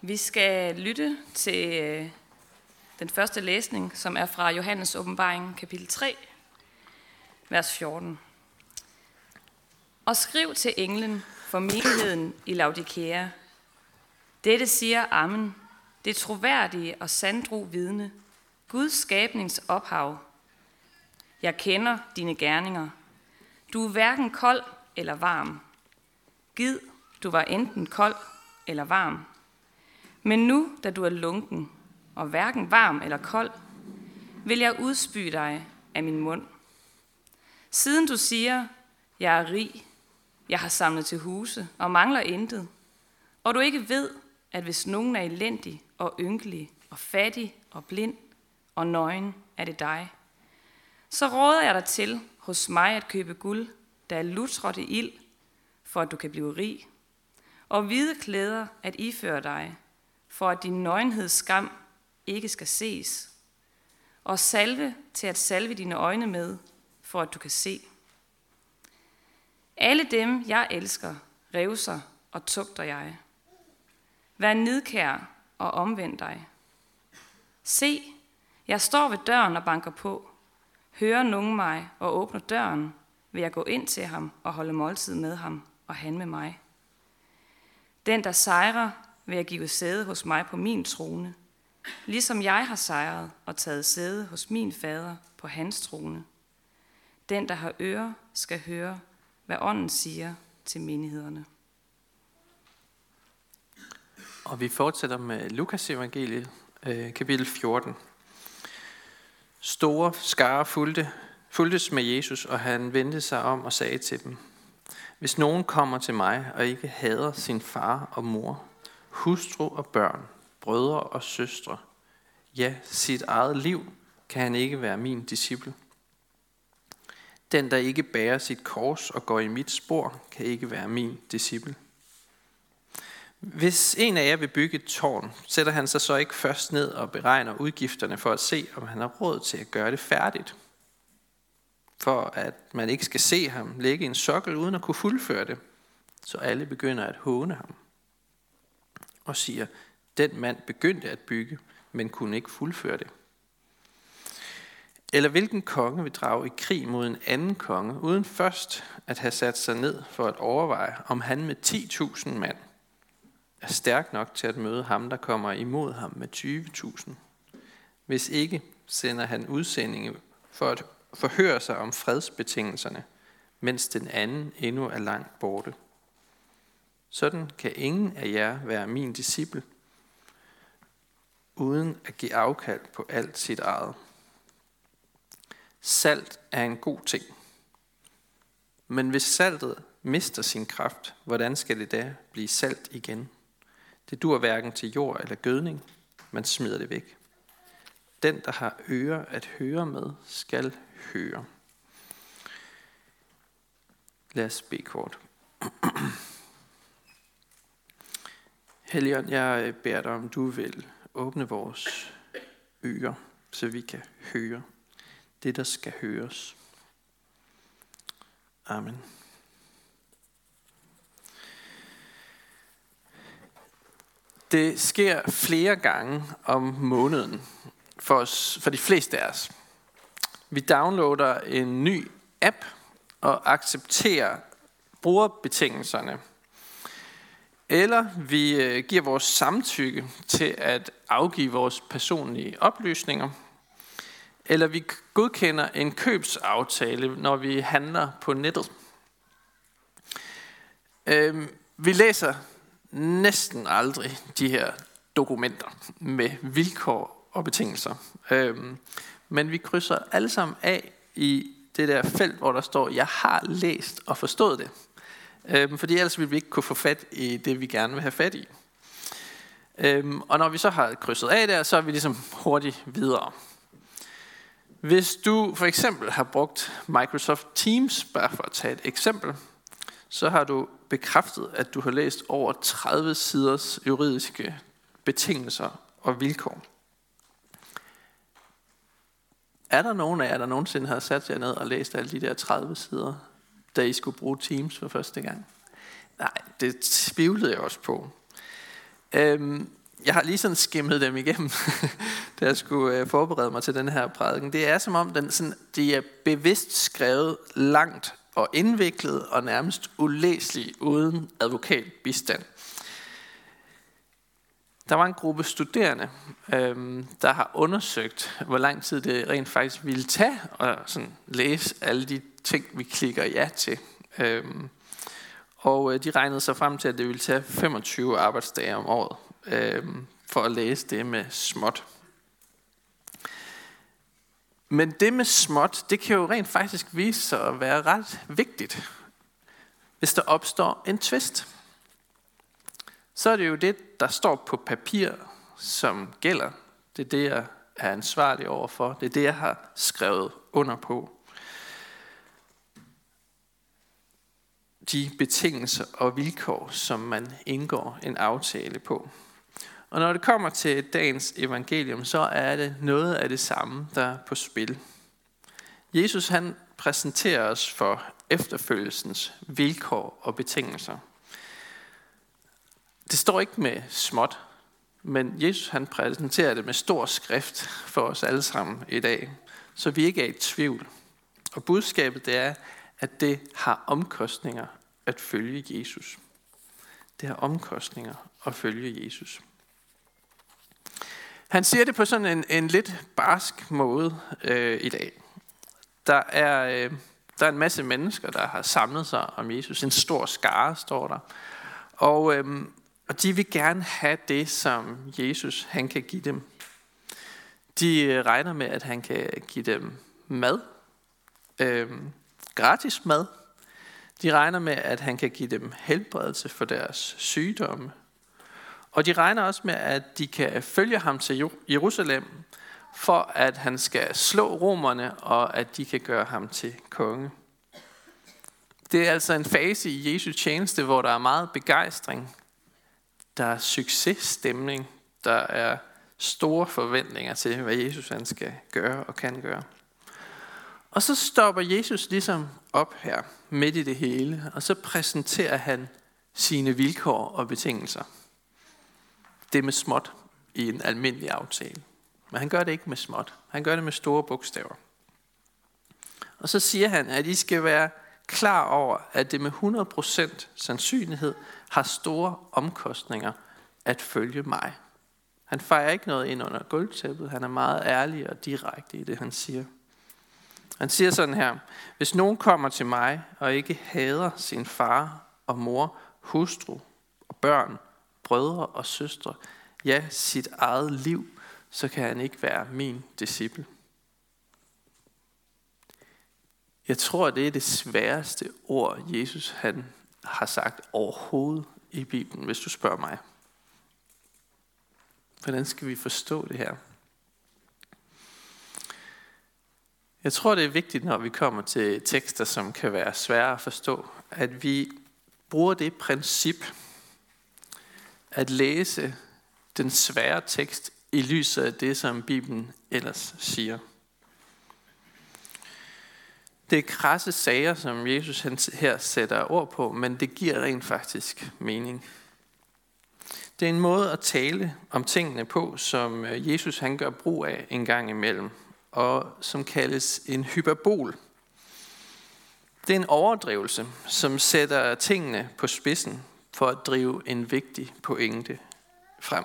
Vi skal lytte til øh, den første læsning, som er fra Johannes åbenbaring, kapitel 3, vers 14. Og skriv til englen for menigheden i Laodikea. Dette siger Amen, det troværdige og sandro vidne, Guds skabnings ophav. Jeg kender dine gerninger. Du er hverken kold eller varm. Gid, du var enten kold eller varm. Men nu, da du er lunken, og hverken varm eller kold, vil jeg udspy dig af min mund. Siden du siger, jeg er rig, jeg har samlet til huse og mangler intet, og du ikke ved, at hvis nogen er elendig og ynkelig og fattig og blind og nøgen, er det dig. Så råder jeg dig til hos mig at købe guld, der er lutrådt i ild, for at du kan blive rig, og hvide klæder at iføre dig, for at din nøgenheds skam ikke skal ses, og salve til at salve dine øjne med, for at du kan se. Alle dem, jeg elsker, revser og tugter jeg. Vær nidkær og omvend dig. Se, jeg står ved døren og banker på. Hører nogen mig og åbner døren, vil jeg gå ind til ham og holde måltid med ham og han med mig. Den, der sejrer, vil jeg give sæde hos mig på min trone, ligesom jeg har sejret og taget sæde hos min fader på hans trone. Den, der har ører, skal høre, hvad ånden siger til menighederne. Og vi fortsætter med Lukas evangeliet, øh, kapitel 14. Store skare fulgte, fulgtes med Jesus, og han vendte sig om og sagde til dem, Hvis nogen kommer til mig og ikke hader sin far og mor, hustru og børn, brødre og søstre, ja, sit eget liv, kan han ikke være min disciple. Den, der ikke bærer sit kors og går i mit spor, kan ikke være min disciple. Hvis en af jer vil bygge et tårn, sætter han sig så ikke først ned og beregner udgifterne for at se, om han har råd til at gøre det færdigt. For at man ikke skal se ham lægge en sokkel uden at kunne fuldføre det, så alle begynder at håne ham. Og siger, den mand begyndte at bygge, men kunne ikke fuldføre det. Eller hvilken konge vil drage i krig mod en anden konge, uden først at have sat sig ned for at overveje, om han med 10.000 mand er stærk nok til at møde ham, der kommer imod ham med 20.000. Hvis ikke, sender han udsendinge for at forhøre sig om fredsbetingelserne, mens den anden endnu er langt borte. Sådan kan ingen af jer være min disciple, uden at give afkald på alt sit eget. Salt er en god ting. Men hvis saltet mister sin kraft, hvordan skal det da blive salt igen? Det dur hverken til jord eller gødning, man smider det væk. Den, der har ører at høre med, skal høre. Lad os bede kort. Helligånd, jeg øh, beder dig, om du vil åbne vores ører, så vi kan høre det, der skal høres. Amen. Det sker flere gange om måneden for, os, for de fleste af os. Vi downloader en ny app og accepterer brugerbetingelserne. Eller vi øh, giver vores samtykke til at afgive vores personlige oplysninger. Eller vi godkender en købsaftale, når vi handler på nettet. Øhm, vi læser næsten aldrig de her dokumenter med vilkår og betingelser. Øhm, men vi krydser alle sammen af i det der felt, hvor der står, jeg har læst og forstået det. Øhm, fordi ellers ville vi ikke kunne få fat i det, vi gerne vil have fat i. Øhm, og når vi så har krydset af der, så er vi ligesom hurtigt videre. Hvis du for eksempel har brugt Microsoft Teams, bare for at tage et eksempel, så har du bekræftet, at du har læst over 30 siders juridiske betingelser og vilkår. Er der nogen af jer, der nogensinde har sat jer ned og læst alle de der 30 sider, da I skulle bruge Teams for første gang? Nej, det tvivlede jeg også på. Øhm, jeg har lige sådan skimmet dem igennem, da jeg skulle øh, forberede mig til den her prædiken. Det er som om, den sådan, de er bevidst skrevet langt og indviklet og nærmest ulæselig uden advokatbistand. Der var en gruppe studerende, øhm, der har undersøgt, hvor lang tid det rent faktisk ville tage at sådan læse alle de ting, vi klikker ja til. Øhm, og øh, de regnede sig frem til, at det ville tage 25 arbejdsdage om året øhm, for at læse det med småt. Men det med småt, det kan jo rent faktisk vise sig at være ret vigtigt, hvis der opstår en tvist. Så er det jo det, der står på papir, som gælder. Det er det, jeg er ansvarlig overfor. Det er det, jeg har skrevet under på. De betingelser og vilkår, som man indgår en aftale på. Og når det kommer til dagens evangelium, så er det noget af det samme, der er på spil. Jesus han præsenterer os for efterfølgelsens vilkår og betingelser. Det står ikke med småt, men Jesus han præsenterer det med stor skrift for os alle sammen i dag, så vi ikke er i tvivl. Og budskabet det er, at det har omkostninger at følge Jesus. Det har omkostninger at følge Jesus. Han siger det på sådan en, en lidt barsk måde øh, i dag. Der er, øh, der er en masse mennesker, der har samlet sig om Jesus. En stor skare står der. Og, øh, og de vil gerne have det, som Jesus han kan give dem. De øh, regner med, at han kan give dem mad. Øh, gratis mad. De regner med, at han kan give dem helbredelse for deres sygdomme. Og de regner også med, at de kan følge ham til Jerusalem, for at han skal slå romerne, og at de kan gøre ham til konge. Det er altså en fase i Jesu tjeneste, hvor der er meget begejstring. Der er successtemning. Der er store forventninger til, hvad Jesus han skal gøre og kan gøre. Og så stopper Jesus ligesom op her, midt i det hele, og så præsenterer han sine vilkår og betingelser det med småt i en almindelig aftale. Men han gør det ikke med småt. Han gør det med store bogstaver. Og så siger han, at I skal være klar over, at det med 100% sandsynlighed har store omkostninger at følge mig. Han fejrer ikke noget ind under gulvtæppet. Han er meget ærlig og direkte i det, han siger. Han siger sådan her, hvis nogen kommer til mig og ikke hader sin far og mor, hustru og børn brødre og søstre, ja, sit eget liv, så kan han ikke være min disciple. Jeg tror, det er det sværeste ord, Jesus han har sagt overhovedet i Bibelen, hvis du spørger mig. Hvordan skal vi forstå det her? Jeg tror, det er vigtigt, når vi kommer til tekster, som kan være svære at forstå, at vi bruger det princip, at læse den svære tekst i lyset af det, som Bibelen ellers siger. Det er krasse sager, som Jesus her sætter ord på, men det giver rent faktisk mening. Det er en måde at tale om tingene på, som øh, Jesus han gør brug af en gang imellem, og som kaldes en hyperbol. Det er en overdrivelse, som sætter tingene på spidsen for at drive en vigtig pointe frem.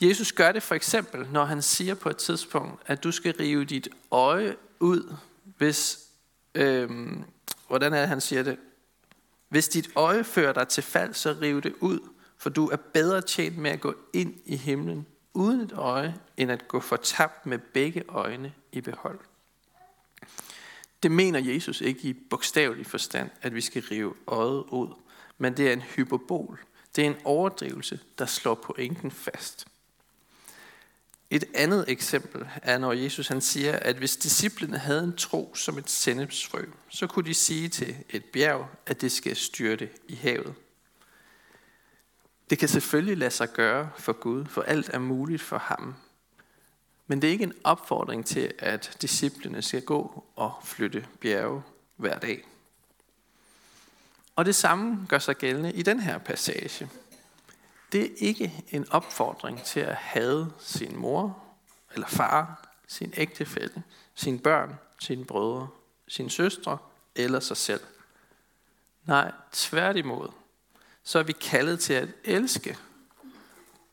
Jesus gør det for eksempel, når han siger på et tidspunkt, at du skal rive dit øje ud, hvis, øhm, hvordan er det, han siger det? Hvis dit øje fører dig til fald, så riv det ud, for du er bedre tjent med at gå ind i himlen uden et øje, end at gå fortabt med begge øjne i behold. Det mener Jesus ikke i bogstavelig forstand, at vi skal rive øjet ud men det er en hyperbol. Det er en overdrivelse, der slår pointen fast. Et andet eksempel er, når Jesus han siger, at hvis disciplene havde en tro som et sennepsfrø, så kunne de sige til et bjerg, at det skal styrte i havet. Det kan selvfølgelig lade sig gøre for Gud, for alt er muligt for ham. Men det er ikke en opfordring til, at disciplene skal gå og flytte bjerge hver dag. Og det samme gør sig gældende i den her passage. det er ikke en opfordring til at hade sin mor eller far, sin ægtefælle, sine børn, sine brødre, sine søstre eller sig selv. Nej, tværtimod, så er vi kaldet til at elske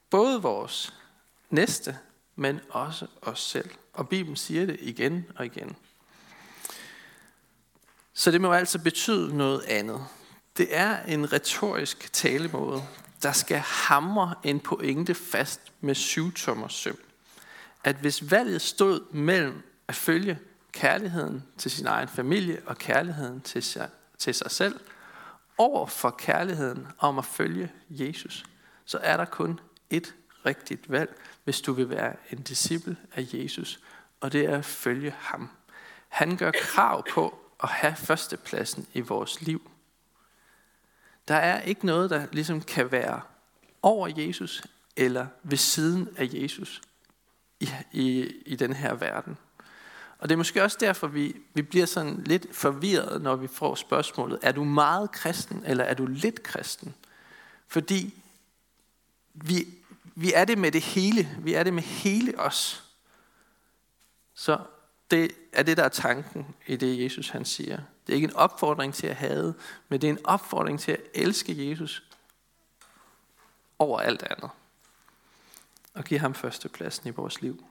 både vores næste, men også os selv. Og Bibelen siger det igen og igen. Så det må altså betyde noget andet. Det er en retorisk talemåde, der skal hamre en pointe fast med syvtommer søm. At hvis valget stod mellem at følge kærligheden til sin egen familie og kærligheden til sig, til sig selv, over for kærligheden om at følge Jesus, så er der kun et rigtigt valg, hvis du vil være en disciple af Jesus, og det er at følge ham. Han gør krav på at have førstepladsen i vores liv. Der er ikke noget, der ligesom kan være over Jesus eller ved siden af Jesus i, i, i den her verden. Og det er måske også derfor, vi, vi bliver sådan lidt forvirret, når vi får spørgsmålet, er du meget kristen, eller er du lidt kristen? Fordi vi, vi er det med det hele. Vi er det med hele os. Så det er det, der er tanken i det, Jesus han siger. Det er ikke en opfordring til at hade, men det er en opfordring til at elske Jesus over alt andet. Og give ham førstepladsen i vores liv.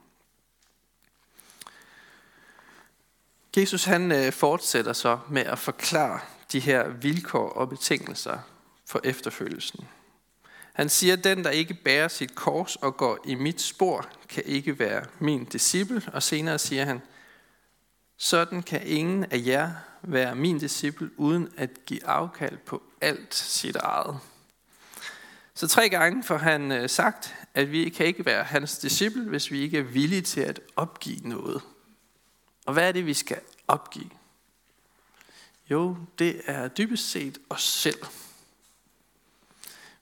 Jesus han øh, fortsætter så med at forklare de her vilkår og betingelser for efterfølgelsen. Han siger, at den, der ikke bærer sit kors og går i mit spor, kan ikke være min disciple. Og senere siger han, sådan kan ingen af jer være min disciple, uden at give afkald på alt sit eget. Så tre gange får han øh, sagt, at vi kan ikke være hans disciple, hvis vi ikke er villige til at opgive noget. Og hvad er det, vi skal opgive? Jo, det er dybest set os selv.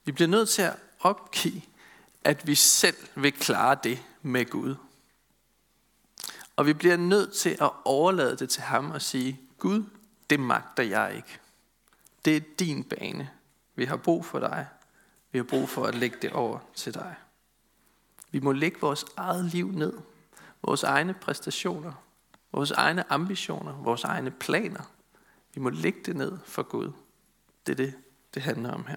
Vi bliver nødt til at opgive, at vi selv vil klare det med Gud. Og vi bliver nødt til at overlade det til ham og sige, Gud, det magter jeg ikke. Det er din bane. Vi har brug for dig. Vi har brug for at lægge det over til dig. Vi må lægge vores eget liv ned. Vores egne præstationer. Vores egne ambitioner. Vores egne planer. Vi må lægge det ned for Gud. Det er det, det handler om her.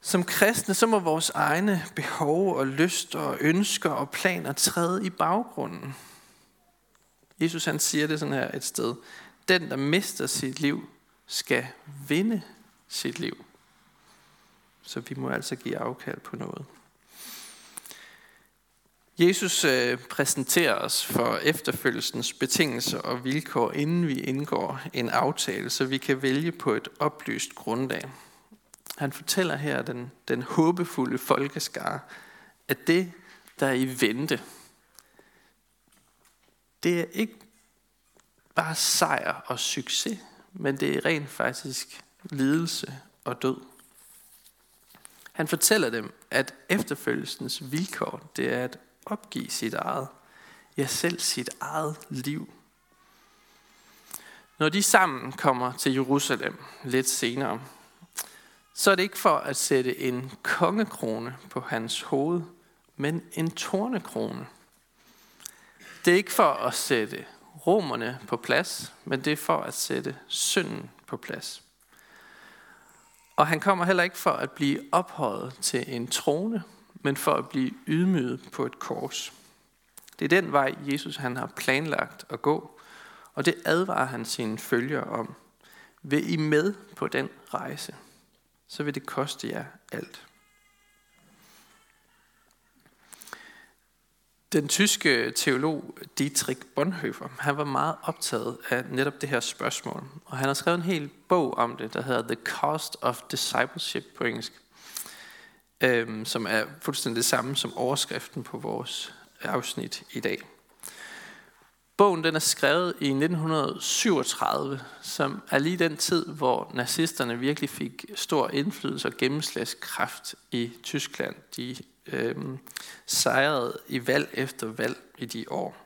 Som kristne, så må vores egne behov og lyster og ønsker og planer træde i baggrunden. Jesus han siger det sådan her et sted. Den, der mister sit liv, skal vinde sit liv. Så vi må altså give afkald på noget. Jesus øh, præsenterer os for efterfølgelsens betingelser og vilkår, inden vi indgår en aftale, så vi kan vælge på et oplyst grundlag. Han fortæller her den, den håbefulde folkeskare, at det, der er i vente, det er ikke bare sejr og succes, men det er rent faktisk lidelse og død. Han fortæller dem, at efterfølgelsens vilkår, det er et opgive sit eget, ja selv sit eget liv. Når de sammen kommer til Jerusalem lidt senere, så er det ikke for at sætte en kongekrone på hans hoved, men en tornekrone. Det er ikke for at sætte romerne på plads, men det er for at sætte synden på plads. Og han kommer heller ikke for at blive ophøjet til en trone, men for at blive ydmyget på et kors. Det er den vej, Jesus han har planlagt at gå, og det advarer han sine følgere om. Vil I med på den rejse? så vil det koste jer alt. Den tyske teolog Dietrich Bonhoeffer, han var meget optaget af netop det her spørgsmål. Og han har skrevet en hel bog om det, der hedder The Cost of Discipleship på engelsk. Øhm, som er fuldstændig det samme som overskriften på vores afsnit i dag. Bogen den er skrevet i 1937, som er lige den tid, hvor nazisterne virkelig fik stor indflydelse og gennemslagskraft i Tyskland. De øh, sejrede i valg efter valg i de år.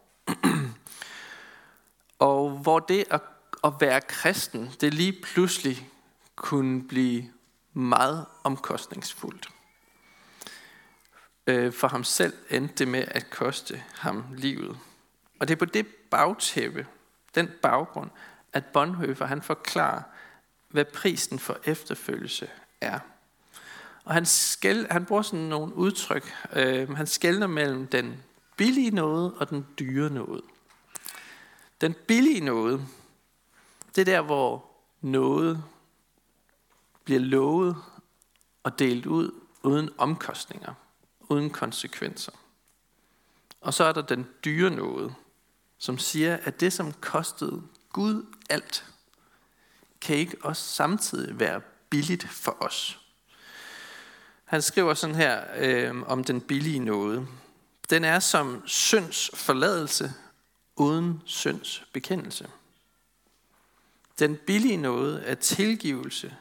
og hvor det at, at være kristen, det lige pludselig kunne blive meget omkostningsfuldt. Øh, for ham selv endte det med at koste ham livet. Og det er på det bagtæppe, den baggrund, at Bonhoeffer han forklarer, hvad prisen for efterfølgelse er. Og han, skæl, han bruger sådan nogle udtryk. Øh, han skældner mellem den billige noget og den dyre noget. Den billige noget, det er der, hvor noget bliver lovet og delt ud uden omkostninger, uden konsekvenser. Og så er der den dyre noget, som siger, at det, som kostede Gud alt, kan ikke også samtidig være billigt for os. Han skriver sådan her øh, om den billige nåde. Den er som synds forladelse uden synds bekendelse. Den billige nåde er tilgivelse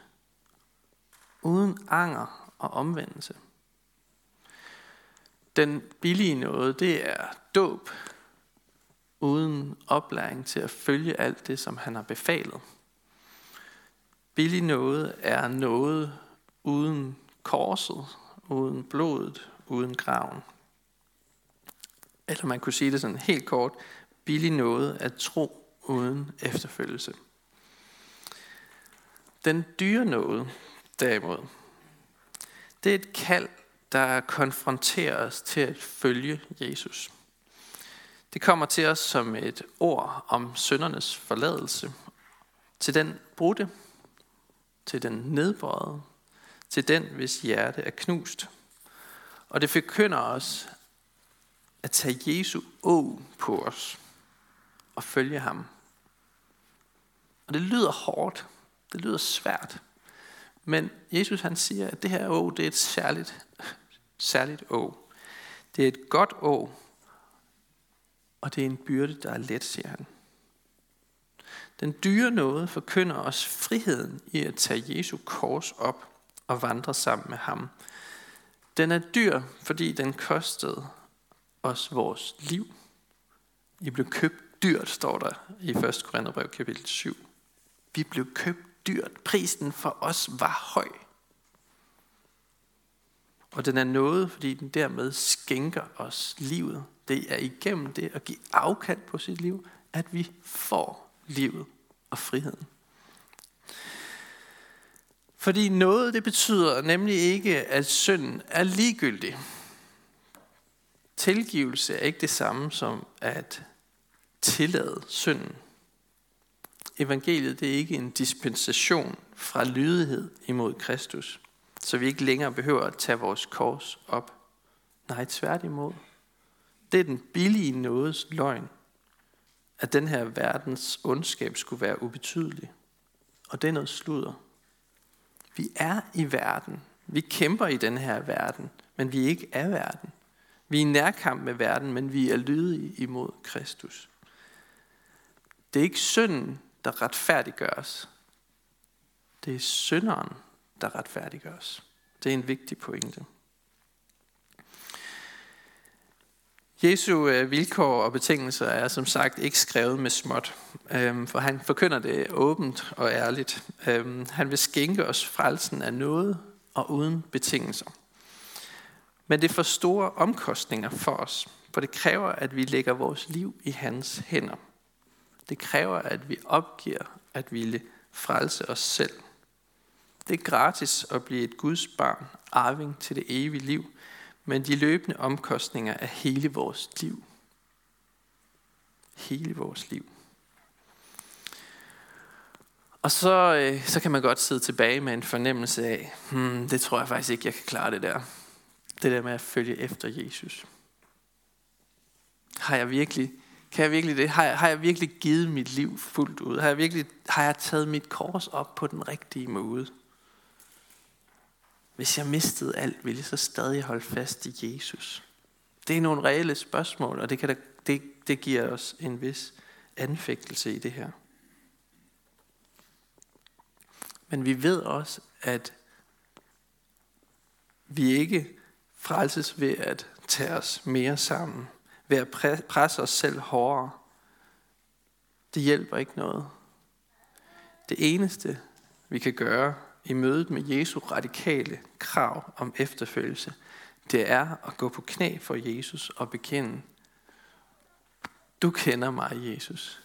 uden anger og omvendelse. Den billige nåde, det er dåb uden oplæring til at følge alt det, som han har befalet. Billig noget er noget uden korset, uden blodet, uden graven. Eller man kunne sige det sådan helt kort, billig noget at tro uden efterfølgelse. Den dyre noget, derimod, det er et kald, der konfronterer os til at følge Jesus. Det kommer til os som et ord om søndernes forladelse, til den brudte, til den nedbrøde, til den, hvis hjerte er knust. Og det forkynder os at tage Jesu å på os og følge ham. Og det lyder hårdt, det lyder svært, men Jesus han siger, at det her å, det er et særligt, særligt å. Det er et godt å, og det er en byrde, der er let, siger han. Den dyre nåde forkynder os friheden i at tage Jesu kors op og vandre sammen med ham. Den er dyr, fordi den kostede os vores liv. I blev købt dyrt, står der i 1. Korintherbrev kapitel 7. Vi blev købt dyrt. Prisen for os var høj. Og den er noget, fordi den dermed skænker os livet. Det er igennem det at give afkald på sit liv, at vi får livet og friheden. Fordi noget, det betyder nemlig ikke, at synden er ligegyldig. Tilgivelse er ikke det samme som at tillade synden. Evangeliet det er ikke en dispensation fra lydighed imod Kristus, så vi ikke længere behøver at tage vores kors op. Nej, tværtimod. Det er den billige nådes løgn, at den her verdens ondskab skulle være ubetydelig. Og det er noget sludder. Vi er i verden. Vi kæmper i den her verden, men vi er ikke af verden. Vi er i nærkamp med verden, men vi er lydige imod Kristus. Det er ikke synden, der retfærdiggøres. Det er synderen, der retfærdiggøres. Det er en vigtig pointe. Jesu øh, vilkår og betingelser er som sagt ikke skrevet med småt, øhm, for han forkynder det åbent og ærligt. Øhm, han vil skænke os frelsen af noget og uden betingelser. Men det får store omkostninger for os, for det kræver, at vi lægger vores liv i hans hænder. Det kræver, at vi opgiver at ville frelse os selv. Det er gratis at blive et Guds barn, arving til det evige liv – men de løbende omkostninger er hele vores liv. Hele vores liv. Og så, øh, så kan man godt sidde tilbage med en fornemmelse af, hmm, det tror jeg faktisk ikke, jeg kan klare det der. Det der med at følge efter Jesus. Har jeg virkelig, kan jeg virkelig det? Har jeg, har jeg virkelig givet mit liv fuldt ud? Har jeg virkelig, har jeg taget mit kors op på den rigtige måde? Hvis jeg mistede alt, ville jeg så stadig holde fast i Jesus? Det er nogle reelle spørgsmål, og det, kan da, det, det giver os en vis anfægtelse i det her. Men vi ved også, at vi ikke frelses ved at tage os mere sammen, ved at presse os selv hårdere. Det hjælper ikke noget. Det eneste, vi kan gøre, i mødet med Jesu radikale krav om efterfølgelse, det er at gå på knæ for Jesus og bekende, du kender mig, Jesus,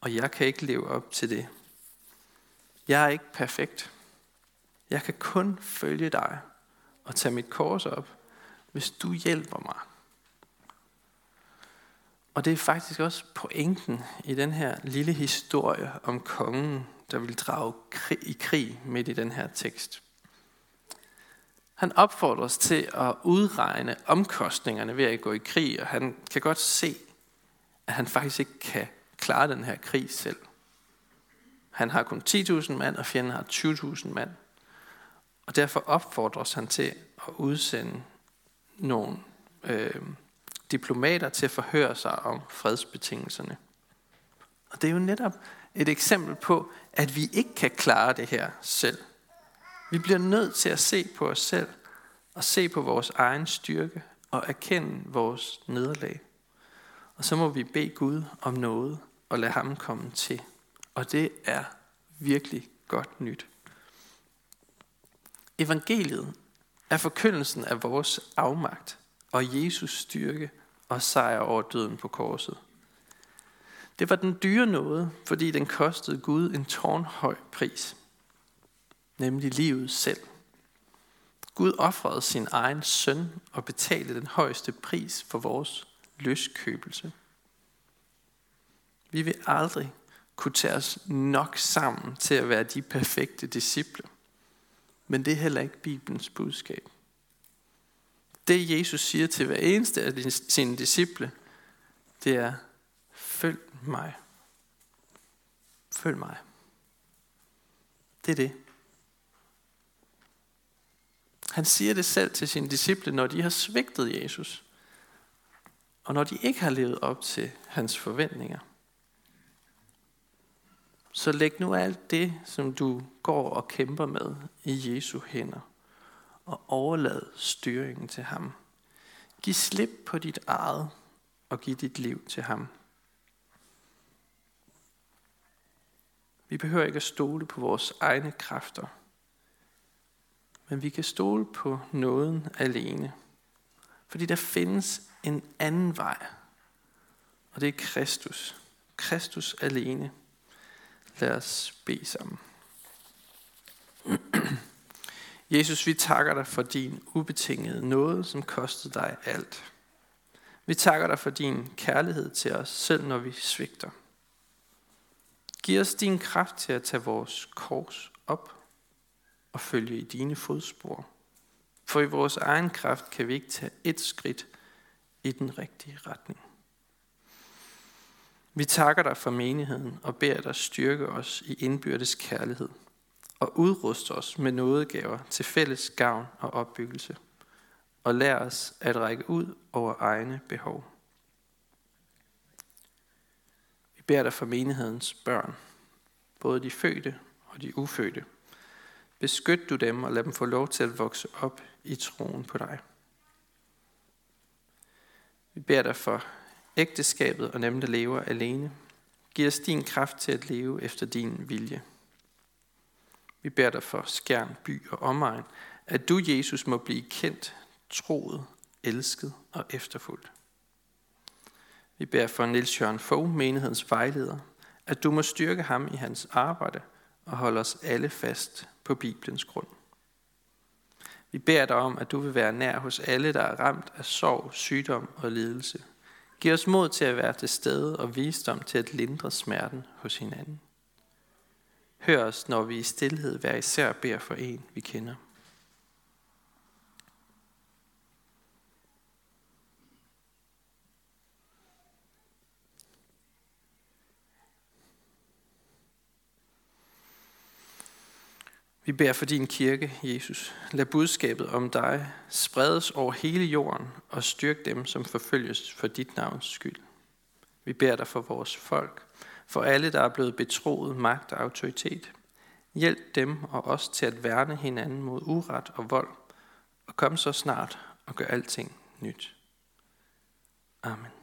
og jeg kan ikke leve op til det. Jeg er ikke perfekt. Jeg kan kun følge dig og tage mit kors op, hvis du hjælper mig. Og det er faktisk også pointen i den her lille historie om kongen, der vil drage i krig midt i den her tekst. Han opfordres til at udregne omkostningerne ved at gå i krig, og han kan godt se, at han faktisk ikke kan klare den her krig selv. Han har kun 10.000 mand, og fjenden har 20.000 mand. Og derfor opfordres han til at udsende nogle øh, diplomater til at forhøre sig om fredsbetingelserne. Og det er jo netop et eksempel på, at vi ikke kan klare det her selv. Vi bliver nødt til at se på os selv og se på vores egen styrke og erkende vores nederlag. Og så må vi bede Gud om noget og lade ham komme til. Og det er virkelig godt nyt. Evangeliet er forkyndelsen af vores afmagt og Jesus styrke og sejr over døden på korset. Det var den dyre noget, fordi den kostede Gud en tårnhøj pris, nemlig livet selv. Gud offrede sin egen søn og betalte den højeste pris for vores løskøbelse. Vi vil aldrig kunne tage os nok sammen til at være de perfekte disciple. Men det er heller ikke Bibelens budskab. Det Jesus siger til hver eneste af sine disciple, det er, følg mig. Følg mig. Det er det. Han siger det selv til sine disciple, når de har svigtet Jesus. Og når de ikke har levet op til hans forventninger. Så læg nu alt det, som du går og kæmper med, i Jesu hænder. Og overlad styringen til ham. Giv slip på dit eget, og giv dit liv til ham. Vi behøver ikke at stole på vores egne kræfter, men vi kan stole på nåden alene. Fordi der findes en anden vej, og det er Kristus. Kristus alene. Lad os bede sammen. Jesus, vi takker dig for din ubetingede nåde, som kostede dig alt. Vi takker dig for din kærlighed til os, selv når vi svigter. Giv os din kraft til at tage vores kors op og følge i dine fodspor. For i vores egen kraft kan vi ikke tage et skridt i den rigtige retning. Vi takker dig for menigheden og beder dig styrke os i indbyrdes kærlighed og udruste os med nådegaver til fælles gavn og opbyggelse og lær os at række ud over egne behov. Vi beder dig for menighedens børn, både de fødte og de ufødte. Beskyt du dem og lad dem få lov til at vokse op i troen på dig. Vi beder dig for ægteskabet og dem, der lever alene. Giv os din kraft til at leve efter din vilje. Vi beder dig for skærn, by og omegn, at du, Jesus, må blive kendt, troet, elsket og efterfulgt. Vi beder for Nils Jørgen Fogh, menighedens vejleder, at du må styrke ham i hans arbejde og holde os alle fast på Bibelens grund. Vi beder dig om, at du vil være nær hos alle, der er ramt af sorg, sygdom og lidelse. Giv os mod til at være til stede og visdom til at lindre smerten hos hinanden. Hør os, når vi i stillhed hver især beder for en, vi kender. Vi beder for din kirke, Jesus. Lad budskabet om dig spredes over hele jorden og styrk dem, som forfølges for dit navns skyld. Vi beder dig for vores folk, for alle, der er blevet betroet magt og autoritet. Hjælp dem og os til at værne hinanden mod uret og vold, og kom så snart og gør alting nyt. Amen.